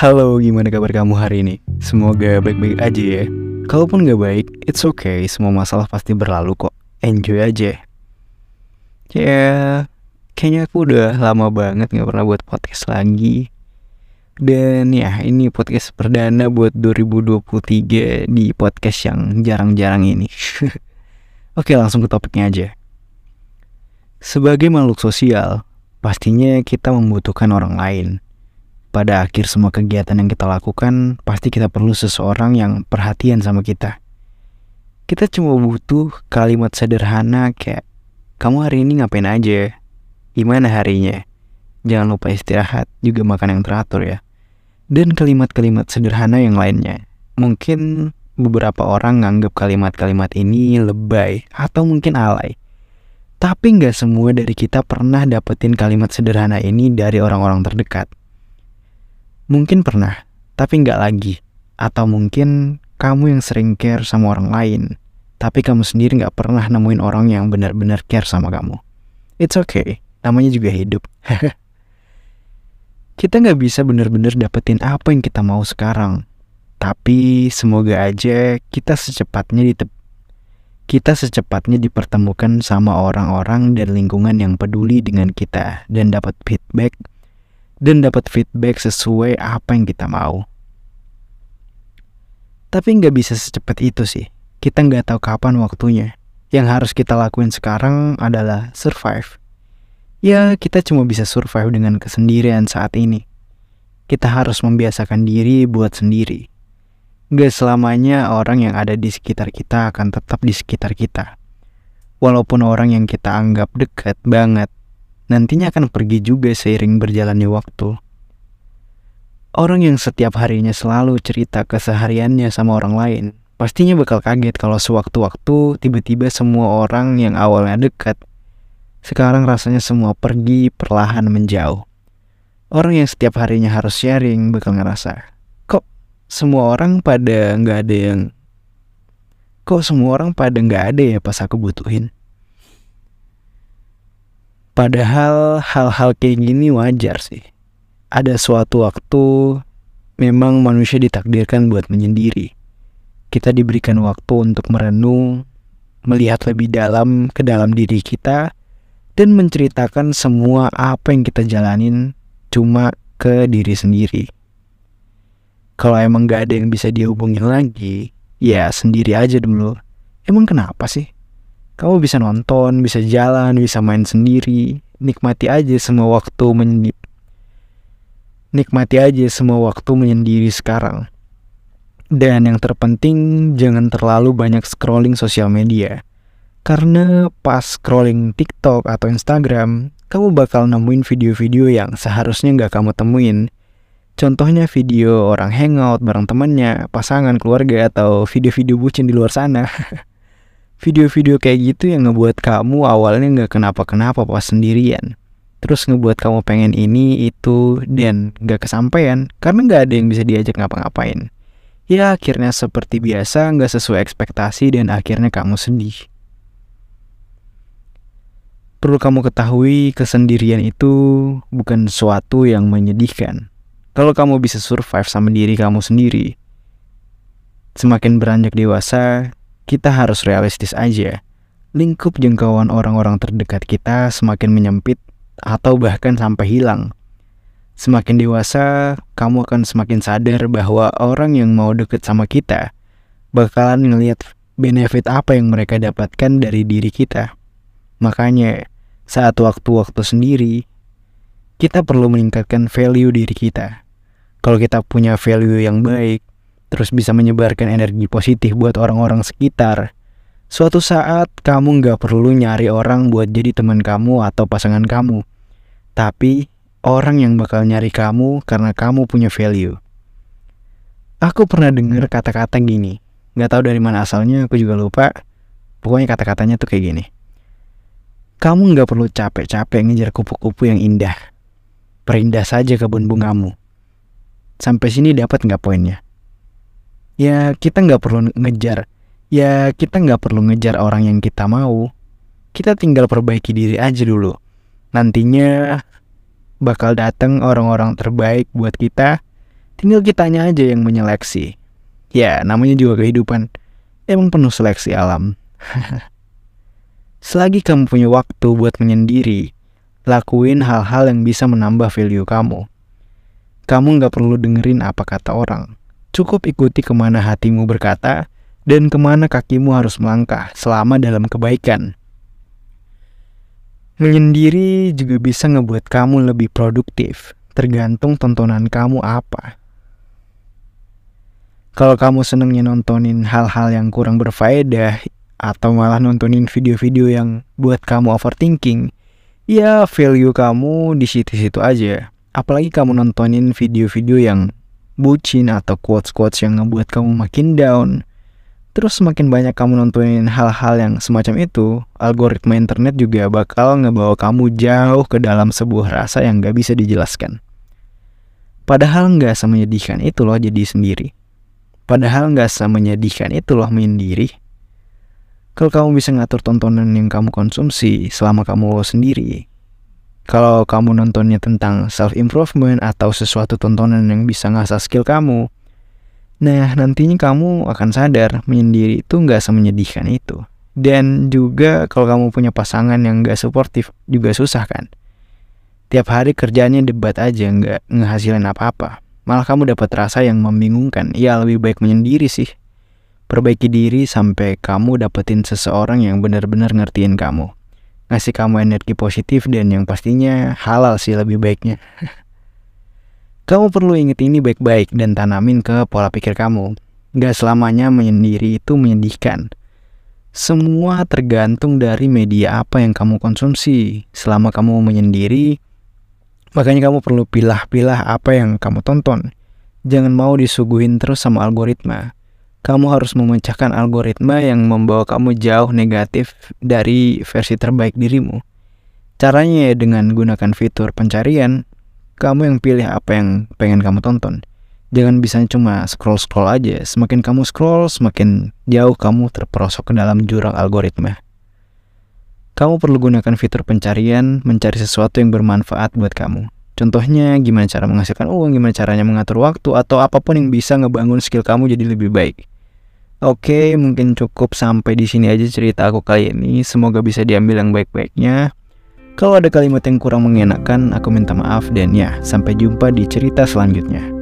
Halo, gimana kabar kamu hari ini? Semoga baik-baik aja ya. Kalaupun gak baik, it's okay. Semua masalah pasti berlalu kok. Enjoy aja. Ya, kayaknya aku udah lama banget gak pernah buat podcast lagi. Dan ya, ini podcast perdana buat 2023 di podcast yang jarang-jarang ini. Oke, langsung ke topiknya aja. Sebagai makhluk sosial, pastinya kita membutuhkan orang lain pada akhir semua kegiatan yang kita lakukan, pasti kita perlu seseorang yang perhatian sama kita. Kita cuma butuh kalimat sederhana kayak, kamu hari ini ngapain aja? Gimana harinya? Jangan lupa istirahat, juga makan yang teratur ya. Dan kalimat-kalimat sederhana yang lainnya. Mungkin beberapa orang nganggap kalimat-kalimat ini lebay atau mungkin alay. Tapi nggak semua dari kita pernah dapetin kalimat sederhana ini dari orang-orang terdekat Mungkin pernah, tapi nggak lagi. Atau mungkin kamu yang sering care sama orang lain, tapi kamu sendiri nggak pernah nemuin orang yang benar-benar care sama kamu. It's okay, namanya juga hidup. kita nggak bisa benar-benar dapetin apa yang kita mau sekarang. Tapi semoga aja kita secepatnya ditep kita secepatnya dipertemukan sama orang-orang dan lingkungan yang peduli dengan kita dan dapat feedback dan dapat feedback sesuai apa yang kita mau. Tapi nggak bisa secepat itu sih. Kita nggak tahu kapan waktunya. Yang harus kita lakuin sekarang adalah survive. Ya, kita cuma bisa survive dengan kesendirian saat ini. Kita harus membiasakan diri buat sendiri. Gak selamanya orang yang ada di sekitar kita akan tetap di sekitar kita. Walaupun orang yang kita anggap dekat banget nantinya akan pergi juga seiring berjalannya waktu. Orang yang setiap harinya selalu cerita kesehariannya sama orang lain, pastinya bakal kaget kalau sewaktu-waktu tiba-tiba semua orang yang awalnya dekat, sekarang rasanya semua pergi perlahan menjauh. Orang yang setiap harinya harus sharing bakal ngerasa, kok semua orang pada nggak ada yang, kok semua orang pada nggak ada ya pas aku butuhin. Padahal hal-hal kayak gini wajar sih. Ada suatu waktu memang manusia ditakdirkan buat menyendiri. Kita diberikan waktu untuk merenung, melihat lebih dalam ke dalam diri kita, dan menceritakan semua apa yang kita jalanin cuma ke diri sendiri. Kalau emang gak ada yang bisa dihubungin lagi, ya sendiri aja dulu. Emang kenapa sih? Kamu bisa nonton, bisa jalan, bisa main sendiri. Nikmati aja semua waktu menyendiri. Nikmati aja semua waktu menyendiri sekarang. Dan yang terpenting, jangan terlalu banyak scrolling sosial media. Karena pas scrolling TikTok atau Instagram, kamu bakal nemuin video-video yang seharusnya nggak kamu temuin. Contohnya video orang hangout bareng temannya, pasangan, keluarga, atau video-video bucin di luar sana. video-video kayak gitu yang ngebuat kamu awalnya nggak kenapa-kenapa pas sendirian. Terus ngebuat kamu pengen ini, itu, dan nggak kesampaian karena nggak ada yang bisa diajak ngapa-ngapain. Ya akhirnya seperti biasa nggak sesuai ekspektasi dan akhirnya kamu sedih. Perlu kamu ketahui kesendirian itu bukan sesuatu yang menyedihkan. Kalau kamu bisa survive sama diri kamu sendiri, semakin beranjak dewasa, kita harus realistis aja. Lingkup jangkauan orang-orang terdekat kita semakin menyempit atau bahkan sampai hilang. Semakin dewasa, kamu akan semakin sadar bahwa orang yang mau deket sama kita bakalan ngelihat benefit apa yang mereka dapatkan dari diri kita. Makanya, saat waktu-waktu sendiri, kita perlu meningkatkan value diri kita. Kalau kita punya value yang baik, terus bisa menyebarkan energi positif buat orang-orang sekitar. Suatu saat kamu nggak perlu nyari orang buat jadi teman kamu atau pasangan kamu, tapi orang yang bakal nyari kamu karena kamu punya value. Aku pernah dengar kata-kata gini, nggak tahu dari mana asalnya, aku juga lupa. Pokoknya kata-katanya tuh kayak gini. Kamu nggak perlu capek-capek ngejar kupu-kupu yang indah. Perindah saja kebun bungamu. Sampai sini dapat nggak poinnya? Ya kita nggak perlu ngejar ya kita nggak perlu ngejar orang yang kita mau kita tinggal perbaiki diri aja dulu nantinya bakal datang orang-orang terbaik buat kita Tinggal kitanya aja yang menyeleksi. Ya, namanya juga kehidupan. Emang penuh seleksi alam. Selagi kamu punya waktu buat menyendiri, lakuin hal-hal yang bisa menambah value kamu. Kamu nggak perlu dengerin apa kata orang. Cukup ikuti ke mana hatimu berkata dan ke mana kakimu harus melangkah selama dalam kebaikan. Menyendiri juga bisa ngebuat kamu lebih produktif, tergantung tontonan kamu apa. Kalau kamu senengnya nontonin hal-hal yang kurang berfaedah atau malah nontonin video-video yang buat kamu overthinking, ya value kamu di situ-situ aja. Apalagi kamu nontonin video-video yang bucin atau quotes-quotes yang ngebuat kamu makin down. Terus semakin banyak kamu nontonin hal-hal yang semacam itu, algoritma internet juga bakal ngebawa kamu jauh ke dalam sebuah rasa yang gak bisa dijelaskan. Padahal nggak semenyedihkan itu loh jadi sendiri. Padahal nggak semenyedihkan itu loh menyendiri. Kalau kamu bisa ngatur tontonan yang kamu konsumsi selama kamu sendiri, kalau kamu nontonnya tentang self improvement atau sesuatu tontonan yang bisa ngasah skill kamu, nah nantinya kamu akan sadar menyendiri itu nggak semenyedihkan itu. Dan juga kalau kamu punya pasangan yang nggak suportif juga susah kan. Tiap hari kerjanya debat aja nggak ngehasilin apa-apa. Malah kamu dapat rasa yang membingungkan. Ya lebih baik menyendiri sih. Perbaiki diri sampai kamu dapetin seseorang yang benar-benar ngertiin kamu. Ngasih kamu energi positif dan yang pastinya halal sih lebih baiknya. kamu perlu inget ini baik-baik dan tanamin ke pola pikir kamu. Gak selamanya menyendiri itu menyedihkan. Semua tergantung dari media apa yang kamu konsumsi. Selama kamu menyendiri, Makanya kamu perlu pilah-pilah apa yang kamu tonton. Jangan mau disuguhin terus sama algoritma. Kamu harus memecahkan algoritma yang membawa kamu jauh negatif dari versi terbaik dirimu. Caranya ya dengan gunakan fitur pencarian, kamu yang pilih apa yang pengen kamu tonton. Jangan bisa cuma scroll-scroll aja. Semakin kamu scroll, semakin jauh kamu terperosok ke dalam jurang algoritma. Kamu perlu gunakan fitur pencarian, mencari sesuatu yang bermanfaat buat kamu. Contohnya gimana cara menghasilkan uang, gimana caranya mengatur waktu, atau apa pun yang bisa ngebangun skill kamu jadi lebih baik. Oke, mungkin cukup sampai di sini aja cerita aku kali ini. Semoga bisa diambil yang baik-baiknya. Kalau ada kalimat yang kurang mengenakan, aku minta maaf dan ya, sampai jumpa di cerita selanjutnya.